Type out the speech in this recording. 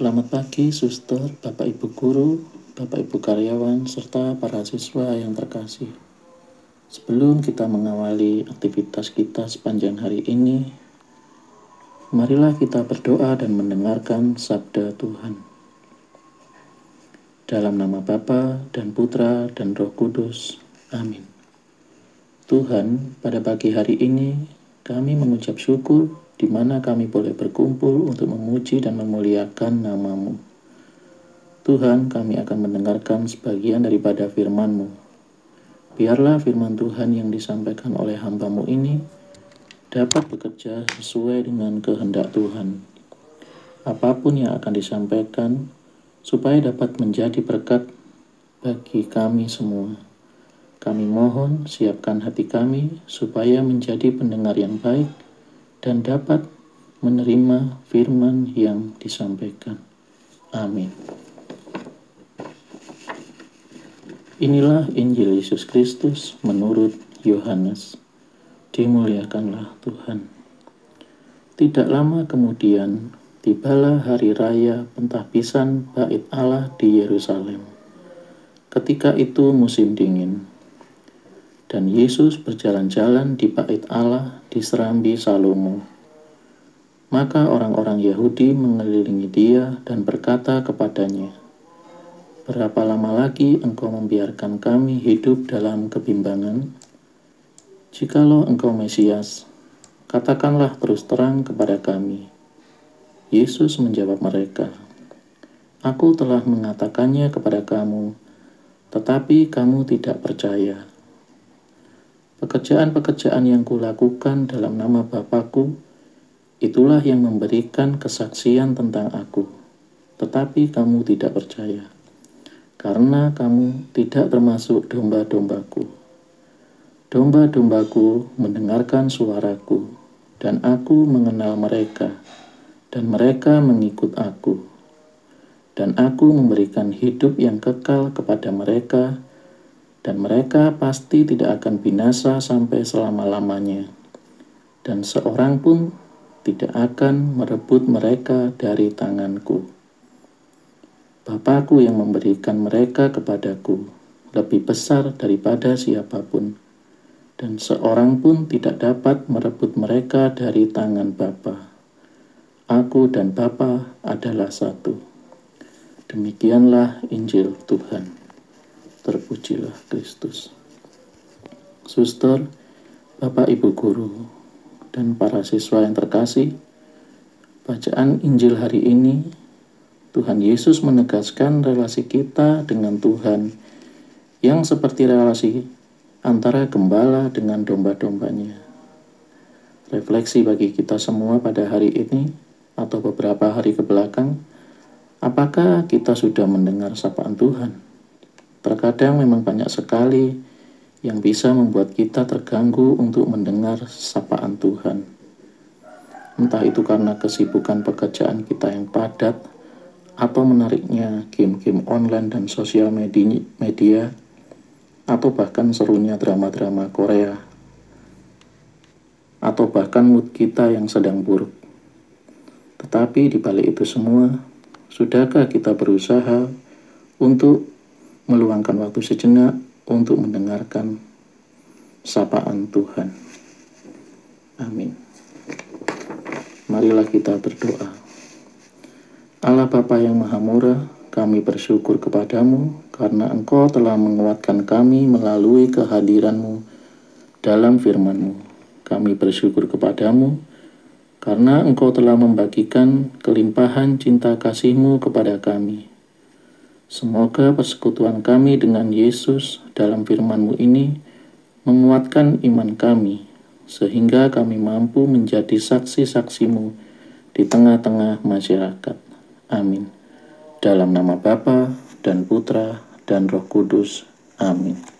Selamat pagi, suster, Bapak Ibu guru, Bapak Ibu karyawan, serta para siswa yang terkasih. Sebelum kita mengawali aktivitas kita sepanjang hari ini, marilah kita berdoa dan mendengarkan sabda Tuhan. Dalam nama Bapa dan Putra dan Roh Kudus. Amin. Tuhan, pada pagi hari ini kami mengucap syukur di mana kami boleh berkumpul untuk memuji dan memuliakan namamu. Tuhan, kami akan mendengarkan sebagian daripada firman-Mu. Biarlah firman Tuhan yang disampaikan oleh hambamu ini dapat bekerja sesuai dengan kehendak Tuhan. Apa pun yang akan disampaikan, supaya dapat menjadi berkat bagi kami semua. Kami mohon siapkan hati kami supaya menjadi pendengar yang baik dan dapat menerima firman yang disampaikan. Amin. Inilah Injil Yesus Kristus menurut Yohanes. Dimuliakanlah Tuhan. Tidak lama kemudian, tibalah hari raya pentahbisan bait Allah di Yerusalem. Ketika itu musim dingin, dan Yesus berjalan-jalan di bait Allah di serambi Salomo. Maka orang-orang Yahudi mengelilingi dia dan berkata kepadanya, Berapa lama lagi engkau membiarkan kami hidup dalam kebimbangan? Jikalau engkau Mesias, katakanlah terus terang kepada kami. Yesus menjawab mereka, Aku telah mengatakannya kepada kamu, tetapi kamu tidak percaya. Pekerjaan-pekerjaan yang kulakukan dalam nama Bapakku, itulah yang memberikan kesaksian tentang aku. Tetapi kamu tidak percaya, karena kamu tidak termasuk domba-dombaku. Domba-dombaku mendengarkan suaraku, dan aku mengenal mereka, dan mereka mengikut aku. Dan aku memberikan hidup yang kekal kepada mereka, dan mereka pasti tidak akan binasa sampai selama-lamanya, dan seorang pun tidak akan merebut mereka dari tanganku. Bapakku yang memberikan mereka kepadaku lebih besar daripada siapa pun, dan seorang pun tidak dapat merebut mereka dari tangan Bapa. Aku dan Bapa adalah satu. Demikianlah Injil Tuhan. Terpujilah Kristus. Suster, Bapak Ibu guru, dan para siswa yang terkasih, bacaan Injil hari ini Tuhan Yesus menegaskan relasi kita dengan Tuhan yang seperti relasi antara gembala dengan domba-dombanya. Refleksi bagi kita semua pada hari ini atau beberapa hari ke belakang, apakah kita sudah mendengar sapaan Tuhan? Terkadang memang banyak sekali yang bisa membuat kita terganggu untuk mendengar sapaan Tuhan. Entah itu karena kesibukan pekerjaan kita yang padat, atau menariknya game-game online dan sosial media, atau bahkan serunya drama-drama Korea, atau bahkan mood kita yang sedang buruk. Tetapi di balik itu semua, sudahkah kita berusaha untuk meluangkan waktu sejenak untuk mendengarkan sapaan Tuhan. Amin. Marilah kita berdoa. Allah Bapa yang Maha Murah, kami bersyukur kepadamu karena Engkau telah menguatkan kami melalui kehadiranmu dalam firman-Mu. Kami bersyukur kepadamu karena Engkau telah membagikan kelimpahan cinta kasih-Mu kepada kami. Semoga persekutuan kami dengan Yesus dalam firman-Mu ini menguatkan iman kami, sehingga kami mampu menjadi saksi-saksimu di tengah-tengah masyarakat. Amin. Dalam nama Bapa dan Putra dan Roh Kudus. Amin.